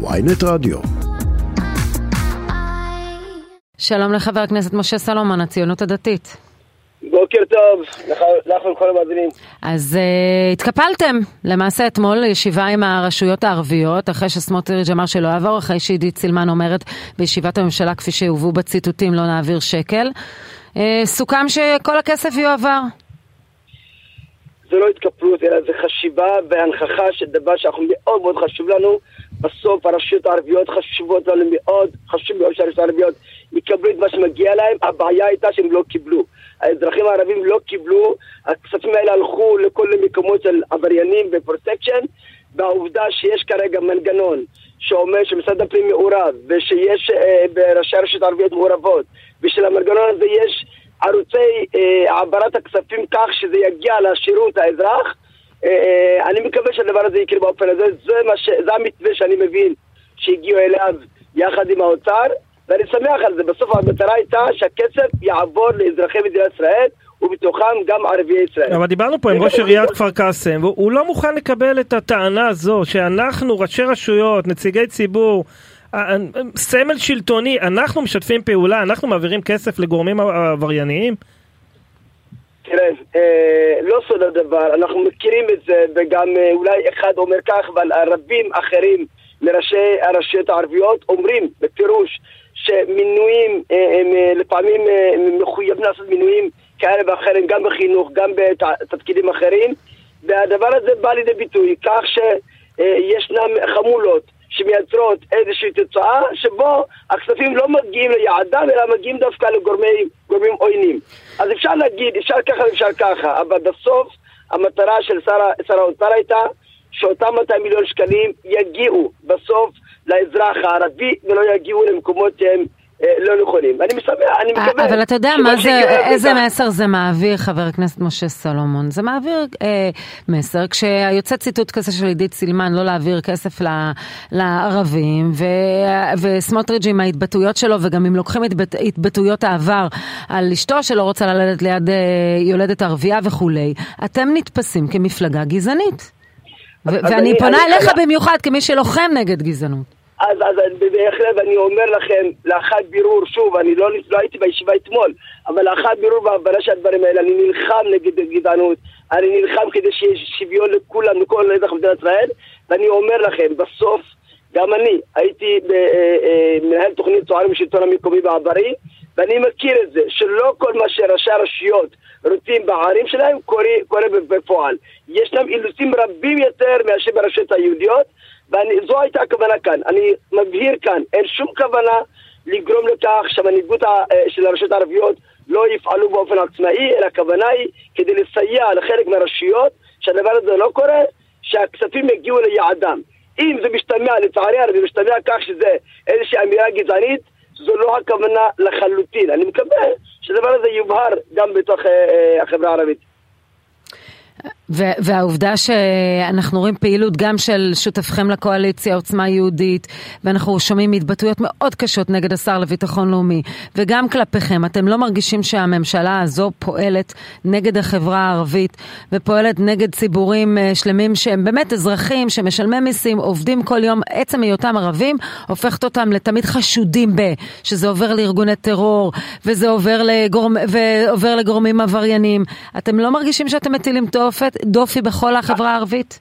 ויינט רדיו. שלום לחבר הכנסת משה סלומון, הציונות הדתית. בוקר טוב, לך ולכל המאזינים. אז uh, התקפלתם למעשה אתמול ישיבה עם הרשויות הערביות, אחרי שסמוטריץ' אמר שלא יעבור, אחרי שעידית סילמן אומרת בישיבת הממשלה, כפי שהובאו בציטוטים, לא נעביר שקל. Uh, סוכם שכל הכסף יועבר. זה לא התקפלות, אלא זה חשיבה והנכחה של דבר שאנחנו מאוד מאוד חשוב לנו. בסוף הרשויות הערביות חשובות לנו מאוד, חשוב מאוד שהרשויות הערביות יקבלו את מה שמגיע להם. הבעיה הייתה שהם לא קיבלו. האזרחים הערבים לא קיבלו, הכספים האלה הלכו לכל מקומות של עבריינים ופרוטקשן, והעובדה שיש כרגע מנגנון שאומר שמשרד הפנים מעורב, ושיש אה, בראשי הרשויות הערביות מעורבות, ושלמנגנון הזה יש ערוצי אה, העברת הכספים כך שזה יגיע לשירות האזרח, אה, אה, אני מקווה שהדבר הזה יקרה באופן הזה, זה, ש... זה המתווה שאני מבין שהגיעו אליו יחד עם האוצר, ואני שמח על זה. בסוף המטרה הייתה שהכסף יעבור לאזרחי מדינת ישראל, ובתוכם גם ערביי ישראל. אבל דיברנו פה עם ראש עיריית כפר קאסם, והוא לא מוכן לקבל את הטענה הזו שאנחנו, ראשי רשויות, נציגי ציבור, סמל שלטוני, אנחנו משתפים פעולה, אנחנו מעבירים כסף לגורמים עברייניים? תראה, אה, לא סוד הדבר, אנחנו מכירים את זה, וגם אה, אולי אחד אומר כך, אבל רבים אחרים מראשי הרשויות הערביות אומרים בפירוש שמינויים, אה, הם אה, לפעמים אה, מחויבים לעשות מינויים כאלה ואחרים, גם בחינוך, גם בתפקידים אחרים, והדבר הזה בא לידי ביטוי כך שישנם חמולות שמייצרות איזושהי תוצאה שבו הכספים לא מגיעים ליעדם אלא מגיעים דווקא לגורמים עוינים. אז אפשר להגיד, אפשר ככה ואפשר ככה, אבל בסוף המטרה של שר, האוצר הייתה שאותם 200 מיליון שקלים יגיעו בסוף לאזרח הערבי ולא יגיעו למקומות שהם לא נכונים. אני משמח, אני מקווה. אבל אתה יודע מה זה, איזה מסר זה מעביר, חבר הכנסת משה סלומון? זה מעביר אה, מסר כשיוצא ציטוט כזה של עידית סילמן לא להעביר כסף ל, לערבים, ו, וסמוטריץ' עם ההתבטאויות שלו, וגם אם לוקחים התבט, התבטאויות העבר על אשתו שלא רוצה ללדת ליד אה, יולדת ערבייה וכולי, אתם נתפסים כמפלגה גזענית. ואני אני, פונה אליך. במיוחד כמי שלוחם נגד גזענות. אז, אז בהחלט אני אומר לכם, לאחר בירור, שוב, אני לא, לא הייתי בישיבה אתמול, אבל לאחר בירור והבנה של הדברים האלה, אני נלחם נגד גזענות, אני נלחם כדי שיהיה שוויון לכולם, לכל אזרח במדינת ישראל, ואני אומר לכם, בסוף, גם אני הייתי אה, אה, מנהל תוכנית צוערים בשלטון המקומי בעברי, ואני מכיר את זה, שלא כל מה שראשי הרשויות רוצים בערים שלהם קורה, קורה בפועל. ישנם אילוצים רבים יותר מאשר ברשויות היהודיות, וזו הייתה הכוונה כאן. אני מבהיר כאן, אין שום כוונה לגרום לכך שהמנהיגות אה, של הרשויות הערביות לא יפעלו באופן עצמאי, אלא הכוונה היא כדי לסייע לחלק מהרשויות שהדבר הזה לא קורה, שהכספים יגיעו ליעדם. אם זה משתמע, לצערי הרב, זה משתמע כך שזה איזושהי אמירה גזענית, זו לא הכוונה לחלוטין. אני מקווה שהדבר הזה יובהר גם בתוך אה, אה, החברה הערבית. והעובדה שאנחנו רואים פעילות גם של שותפכם לקואליציה, עוצמה יהודית, ואנחנו שומעים התבטאויות מאוד קשות נגד השר לביטחון לאומי, וגם כלפיכם, אתם לא מרגישים שהממשלה הזו פועלת נגד החברה הערבית, ופועלת נגד ציבורים אה, שלמים שהם באמת אזרחים, שמשלמי מיסים, עובדים כל יום, עצם היותם ערבים, הופכת אותם לתמיד חשודים ב, שזה עובר לארגוני טרור, וזה עובר, לגורמ, ועובר לגורמים עבריינים. אתם לא מרגישים שאתם מטילים תופת? דופי בכל החברה הערבית?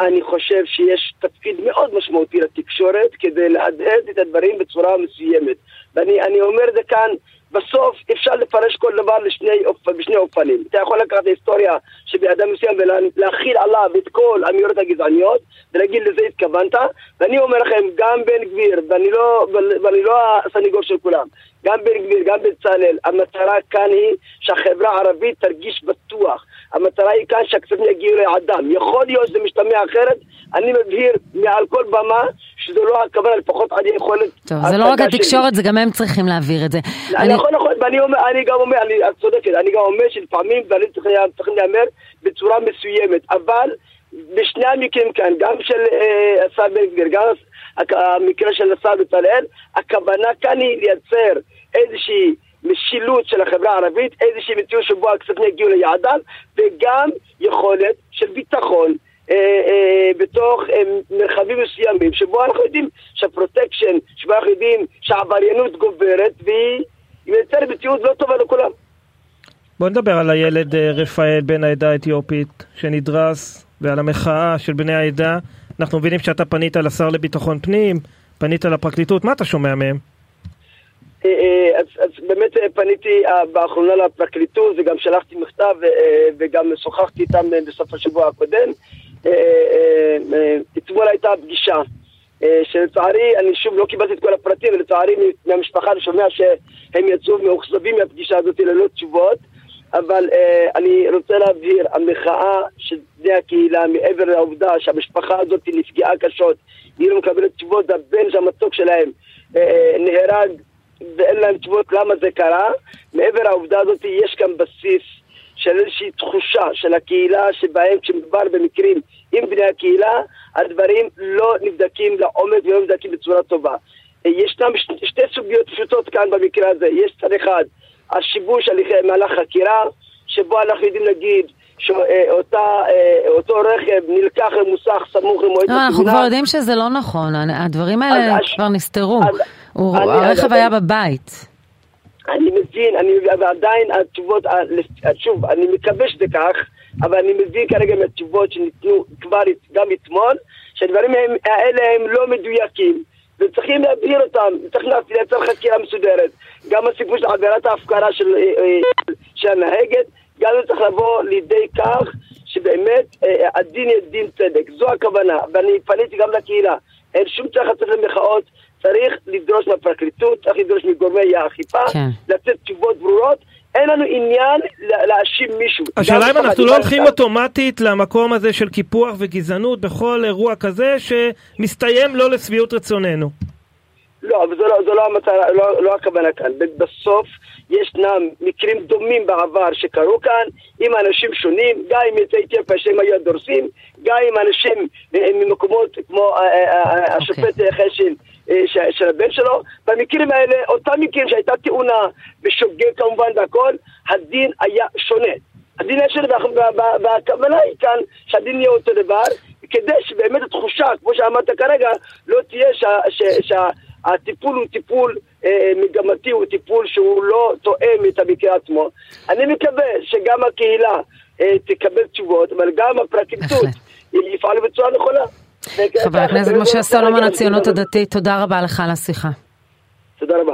אני חושב שיש תפקיד מאוד משמעותי לתקשורת כדי להדהד את הדברים בצורה מסוימת. ואני אומר את זה כאן, בסוף אפשר לפרש כל דבר לשני, בשני אופנים. אתה יכול לקחת את ההיסטוריה שבאדם מסוים ולהכיל עליו את כל האמירות הגזעניות ולהגיד לזה התכוונת, ואני אומר לכם, גם בן גביר, ואני לא, ואני לא הסניגור של כולם, גם בן גביר, גם בצלאל, המטרה כאן היא שהחברה הערבית תרגיש בטוח. המטרה היא כאן שהכספים יגיעו ליעדם. יכול להיות שזה משתמע אחרת, אני מבהיר מעל כל במה שזו לא הכוונה, לפחות אני יכולת... טוב, זה לא רק התקשורת, זה גם הם צריכים להעביר את זה. נכון, נכון, ואני גם אומר, את צודקת, אני גם אומר שלפעמים דברים צריכים להיאמר בצורה מסוימת, אבל בשני המקרים כאן, גם של אה, השר בן גביר, גם המקרה של השר בצלאל, הכוונה כאן היא לייצר איזושהי משילות של החברה הערבית, איזושהי מציאות שבו הכספים יגיעו ליעדם, וגם יכולת של ביטחון אה, אה, בתוך אה, מרחבים מסוימים, שבו אנחנו יודעים שהפרוטקשן, שבו אנחנו יודעים שהעבריינות גוברת והיא מייצרת מציאות לא טובה לכולם. בוא נדבר על הילד רפאל בן העדה האתיופית שנדרס ועל המחאה של בני העדה. אנחנו מבינים שאתה פנית לשר לביטחון פנים, פנית לפרקליטות, מה אתה שומע מהם? אז, אז באמת פניתי באחרונה לפרקליטות וגם שלחתי מכתב וגם שוחחתי איתם בסוף השבוע הקודם. אה, אה, אה, אתמול הייתה פגישה שלצערי, אני שוב לא קיבלתי את כל הפרטים, ולצערי מהמשפחה אני שומע שהם יצאו מאוכזבים מהפגישה הזאת ללא תשובות. אבל אני רוצה להבהיר, המחאה של בני הקהילה, מעבר לעובדה שהמשפחה הזאת נפגעה קשות, היא לא מקבלת תשובות, הבן המתוק שלהם נהרג ואין להם תשובות למה זה קרה, מעבר לעובדה הזאת יש כאן בסיס של איזושהי תחושה של הקהילה שבהם כשמדובר במקרים עם בני הקהילה, הדברים לא נבדקים לעומק ולא נבדקים בצורה טובה. אה, ישנם שתי סוגיות פשוטות כאן במקרה הזה, יש צד אחד השיבוש הליכי מהלך חקירה, שבו אנחנו יודעים להגיד שאותו רכב נלקח למוסך סמוך למועד התאונה. לא, אנחנו כבר יודעים שזה לא נכון, הדברים האלה כבר נסתרו. הרכב היה בבית. אני מבין, אני, ועדיין התשובות, שוב, אני מקווה שזה כך, אבל אני מבין כרגע מהתשובות שניתנו כבר גם אתמול, שהדברים האלה הם לא מדויקים. וצריכים להבהיר אותם, צריך לייצר חקירה מסודרת. גם הסיפור של עבירת ההפקרה של, אה, אה, של הנהגת, גם זה צריך לבוא לידי כך שבאמת אה, הדין יהיה דין צדק. זו הכוונה, ואני פניתי גם לקהילה. אין שום צריך לצאת למחאות, צריך לדרוש מהפרקליטות, צריך לדרוש מגורמי האכיפה, כן. לתת תשובות ברורות. אין לנו עניין להאשים מישהו. השאלה אם אנחנו לא הולכים אוטומטית למקום הזה של קיפוח וגזענות בכל אירוע כזה שמסתיים לא לשביעות רצוננו. לא, אבל זו לא, זו לא, המטרה, לא, לא הכוונה כאן. בסוף ישנם מקרים דומים בעבר שקרו כאן עם אנשים שונים, גם עם יוצאי אתיופיה שהם היו הדורסים, גם עם אנשים ממקומות כמו אה, אה, אה, השופט אוקיי. חשין של הבן שלו. במקרים האלה, אותם מקרים שהייתה תאונה ושוגג כמובן והכל, הדין היה שונה. הדין היה שונה, והכוונה היא כאן שהדין יהיה אותו דבר, כדי שבאמת התחושה, כמו שאמרת כרגע, לא תהיה שה... הטיפול הוא טיפול אה, מגמתי, הוא טיפול שהוא לא תואם את המקרה עצמו. אני מקווה שגם הקהילה אה, תקבל תשובות, אבל גם הפרקליטות יפעל בצורה נכונה. חבר הכנסת משה סולומון, הציונות הדתית, תודה רבה לך על השיחה. תודה רבה.